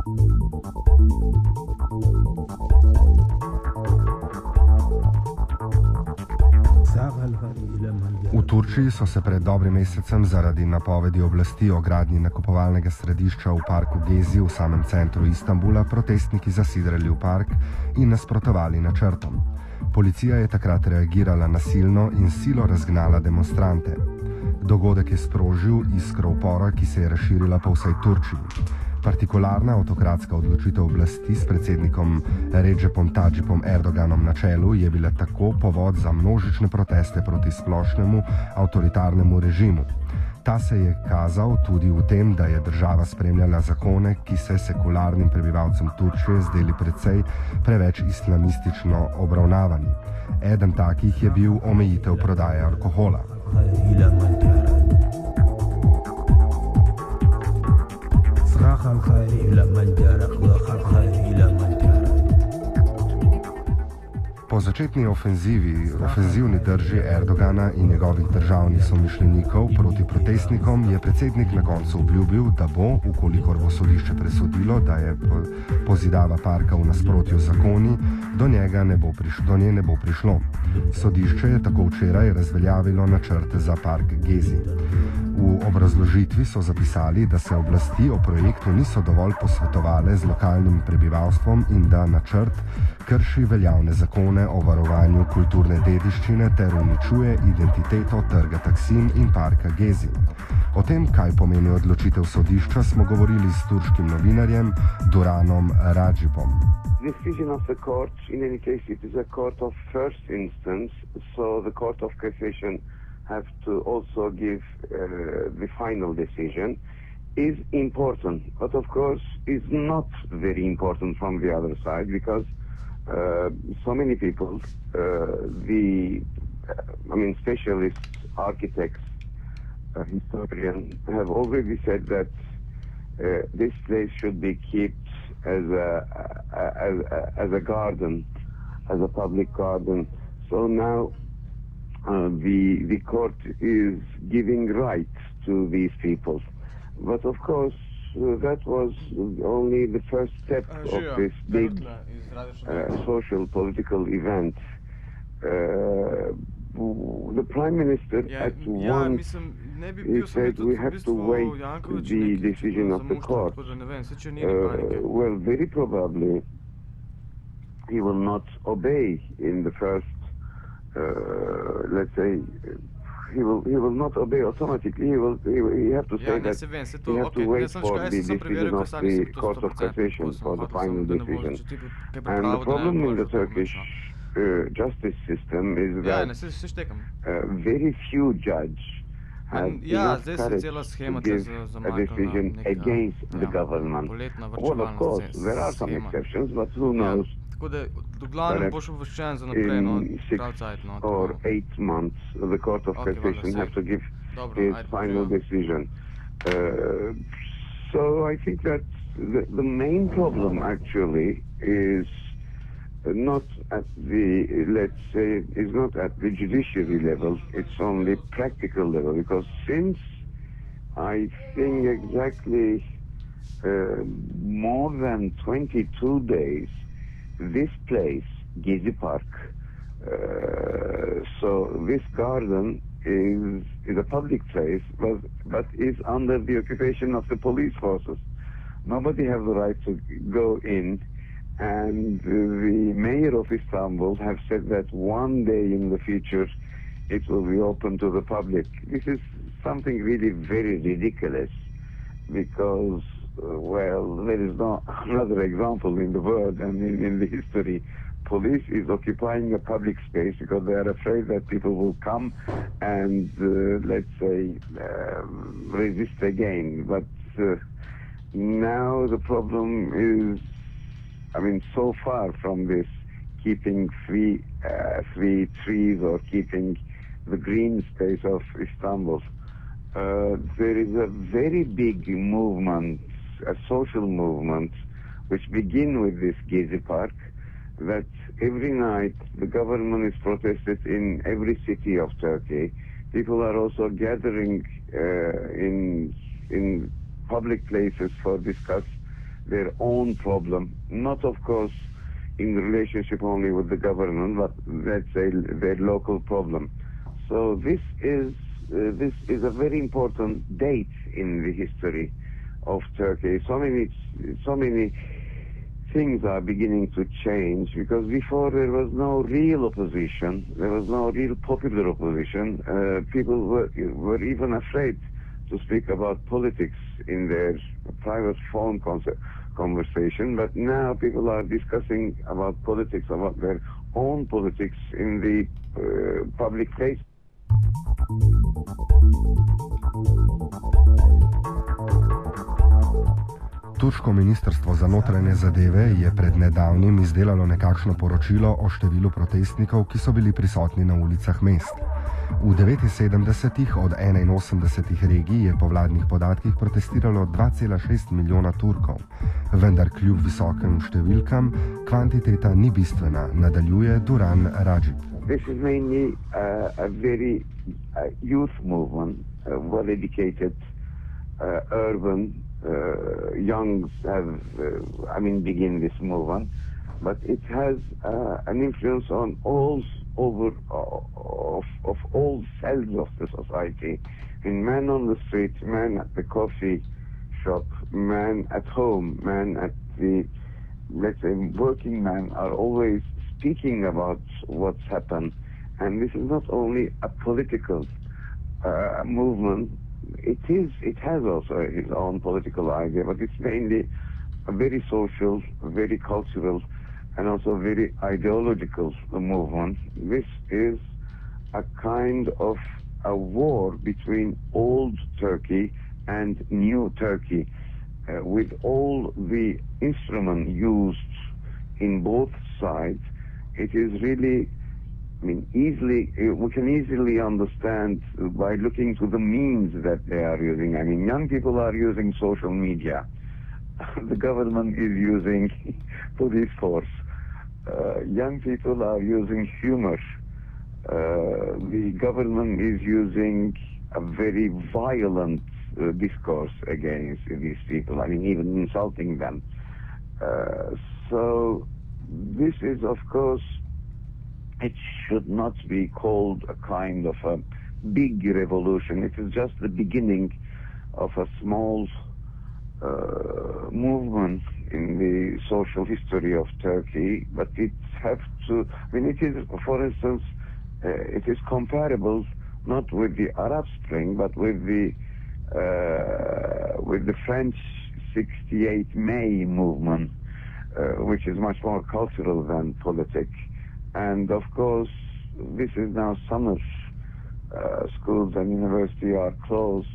V Turčiji so se pred dobrim mesecem zaradi napovedi oblasti o gradnji nakupovalnega središča v parku Gezi v samem centru Istanbula protestniki zasidrali v park in nasprotovali načrtom. Policija je takrat reagirala nasilno in silo razgnala demonstrante. Dogodek je sprožil iskro upora, ki se je razširila po vsej Turčiji. Partikularna avtokratska odločitev oblasti s predsednikom Recepom Tadžipom Erdoganom na čelu je bila tako povod za množične proteste proti splošnemu avtoritarnemu režimu. Ta se je kazal tudi v tem, da je država spremljala zakone, ki se sekularnim prebivalcem Turčije zdeli precej preveč islamistično obravnavani. Eden takih je bil omejitev prodaje alkohola. Po začetni ofenzivi, ofenzivni drži Erdogana in njegovih državnih somišljenikov proti protestnikom je predsednik na koncu obljubil, da bo, ukolikor bo sodišče presodilo, da je pozidava parka v nasprotju z zakoni, do, prišlo, do nje ne bo prišlo. Sodišče je tako včeraj razveljavilo načrte za park Gezi. V obrazložitvi so zapisali, da se oblasti o projektu niso dovolj posvetovali z lokalnim prebivalstvom in da načrt krši veljavne zakone o varovanju kulturne dediščine ter uničuje identiteto trga Taksim in parka Gezi. O tem, kaj pomeni odločitev sodišča, smo govorili s turškim novinarjem Duranom Rajibom. Decision of the court, in any case, it is a court of first instance, so the court of cassation have to also give uh, the final decision is important, but of course is not very important from the other side because uh, so many people, uh, the, I mean, specialists, architects, uh, historians have already said that uh, this place should be kept as a, as, as a garden, as a public garden. So now uh, the the court is giving rights to these people. But of course, uh, that was only the first step uh, of this big uh, social political event. Uh, the prime minister at once mislim, ne bi he said we have to wait the decision of the court. tako da ne vem, saj če ni well, very probably he will not obey in the first, uh, let's say, he will he will not obey automatically. He will he, will- he have to say that he have to wait for the decision of the court of cassation for the final samo, da ne bo decision. že ti kaj And the pripravil, da ne problem in the Turkish uh, justice system is that ne, se, se uh, very few judge have enough courage to give a decision against the government. Well, of course, there are some exceptions, but who knows? Tako da, do glavnem boš obveščen za naprej, no, prav cajt, no. or tako. eight months, the Court of Okay, Cassation have to give Dobro, his ajde, final ja. decision. Uh, so I think that the, the main problem actually is not at the, let's say, is not at the judiciary level, it's only practical level, because since I think exactly uh, more than 22 days, this place, Gezi Park, uh, so this garden is is a public place, but but is under the occupation of the police forces. Nobody has the right to go in, and the mayor of Istanbul have said that one day in the future it will be open to the public. This is something really very ridiculous because, well, there is no another example in the world and in, in the history. Police is occupying a public space because they are afraid that people will come and, uh, let's say, um resist again. But uh, now the problem is, I mean, so far from this keeping three, uh, three trees or keeping the green space of Istanbul. Uh, there is a very big movement, a social movement, which begin with this Gezi Park, that every night the government is protested in every city of Turkey. People are also gathering uh, in in public places for discuss their own problem, not of course in relationship only with the government, but let's say their local problem. So this is uh, this is a very important date in the history of Turkey. So many so many things are beginning to change because before there was no real opposition, there was no real popular opposition. Uh, people were were even afraid to speak about politics in their private phone conversation, but now people are discussing about politics, about their own politics in the uh, public place. Turško ministrstvo za notranje zadeve je pred nedavnim izdelalo nekakšno poročilo o številu protestnikov, ki so bili prisotni na ulicah mest. V 79 od 81 regij je po vladnih podatkih protestiralo 2,6 milijona Turkov, vendar kljub visokim številkam kvantiteta ni bistvena, nadaljuje Duran Rajib. This is mainly uh, a very uh, youth movement, uh, well educated, uh, urban, uh, youngs have, uh, I mean, begin this movement, but it has uh, an influence on all over of, of all cells of the society. In men on the street, men at the coffee shop, men at home, men at the, let's say, working men are always speaking about what's happened. And this is not only a political uh, movement, it is. It has also its own political idea, but it's mainly a very social, very cultural, and also very ideological movement. This is a kind of a war between old Turkey and new Turkey, uh, with all the instruments used in both sides. It is really I mean, easily, we can easily understand by looking to the means that they are using. I mean, young people are using social media. the government is using police force. Uh, young people are using humor. Uh, the government is using a very violent uh, discourse against these people. I mean, even insulting them. Uh, so this is, of course, it should not be called a kind of a big revolution. It is just the beginning of a small uh, movement in the social history of Turkey, but it has to, I mean, it is, for instance, uh, it is comparable not with the Arab Spring, but with the uh, with the French 68 May movement, uh, which is much more cultural than politic. And of course, this is now summer. Uh, schools and university are closed.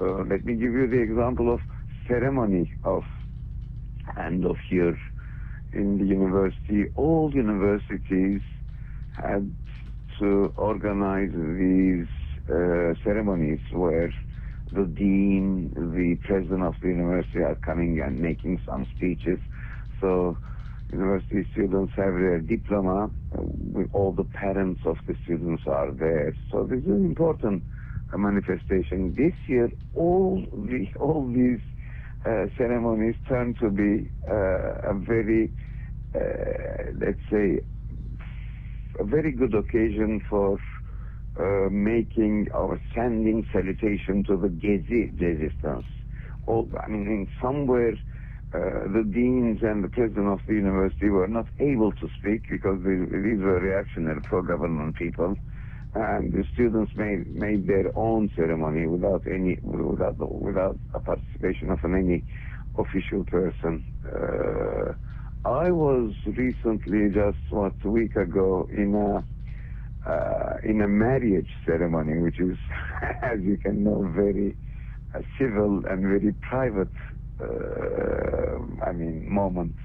Uh, let me give you the example of ceremony of end of year in the university. All universities had to organize these uh, ceremonies where the dean, the president of the university are coming and making some speeches. So university students have their diploma. Uh, all the parents of the students are there. So this is an important uh, manifestation. This year, all the all these uh, ceremonies turn to be uh, a very, uh, let's say, a very good occasion for uh, making or sending salutation to the Gezi resistance. All, I mean, in somewhere uh, the deans and the president of the university were not able to speak because these were reactionary pro-government people, and the students made made their own ceremony without any without without a participation of any official person. Uh, I was recently, just what a week ago, in a uh, in a marriage ceremony, which is, as you can know, very uh, civil and very private uh, I mean, moment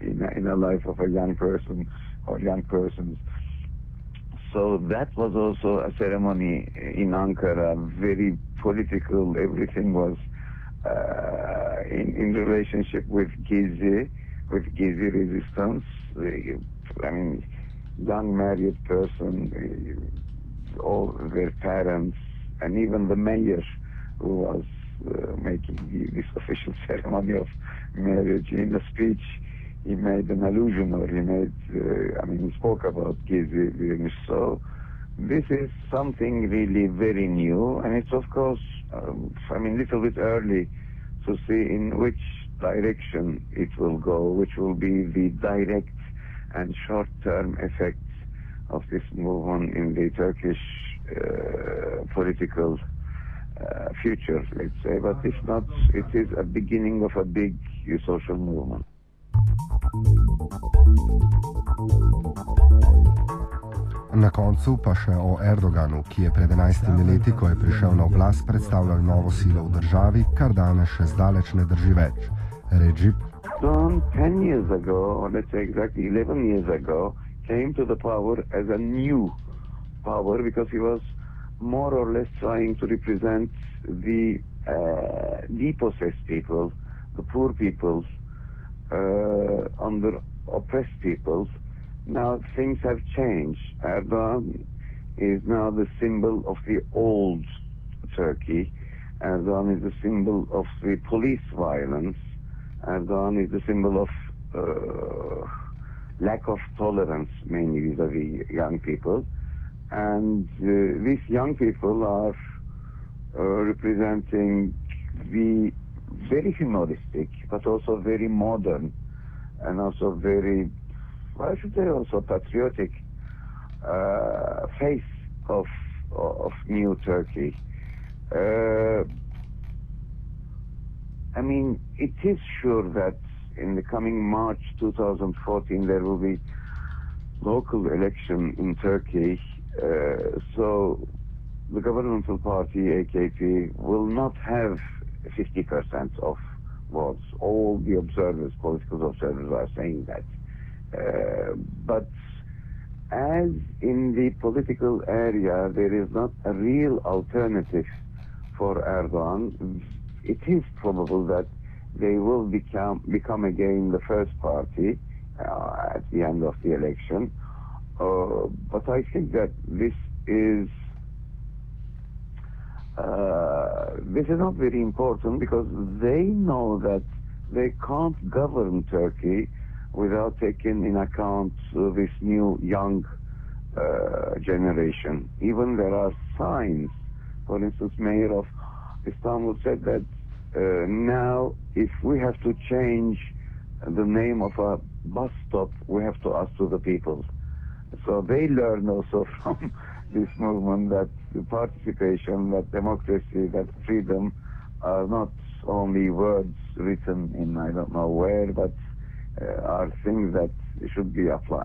in in the life of a young person or young persons. So that was also a ceremony in Ankara, very political. Everything was uh, in, in relationship with Gezi, with Gezi resistance. I mean, young married person, all their parents, and even the mayor who was uh, making the, this official ceremony of marriage. In the speech, he made an allusion, or he made, uh, I mean, he spoke about Gezi. So this is something really very new, and it's of course, um, I mean, a little bit early to see in which direction it will go, which will be the direct and short-term effects of this movement in the Turkish uh, political uh, future, let's say. But if not, it is a beginning of a big social movement. Na koncu pa še o Erdoganu, ki je pred 11 leti, ko je prišel na oblast, predstavljal novo silo v državi, kar danes še zdaleč ne drži več. Recep. Don 10 years ago, or let's say exactly 11 years ago, came to the power as a new power because he was more or less trying to represent the uh, depossessed people, the poor peoples, uh, under oppressed peoples. Now things have changed. Erdogan is now the symbol of the old Turkey. Erdogan is the symbol of the police violence. Erdogan is the symbol of uh, lack of tolerance, mainly vis-à-vis young people. And uh, these young people are uh, representing the very humoristic, but also very modern, and also very why should say also patriotic uh, face of of new Turkey. Uh, I mean, it is sure that in the coming March 2014 there will be local election in Turkey. Uh, so the governmental party AKP will not have 50% of votes. All the observers, political observers, are saying that. Uh, but as in the political area there is not a real alternative for Erdogan, it is probable that they will become become again the first party uh, at the end of the election. Uh, but I think that this is uh, this is not very important because they know that they can't govern Turkey without taking in account uh, this new young uh, generation. Even there are signs. For instance, Mayor of Istanbul said that uh, now if we have to change the name of a bus stop, we have to ask to the people. So they learn also from this movement that participation, that democracy, that freedom are not only words written in I don't know where, but uh, are things that should be applied.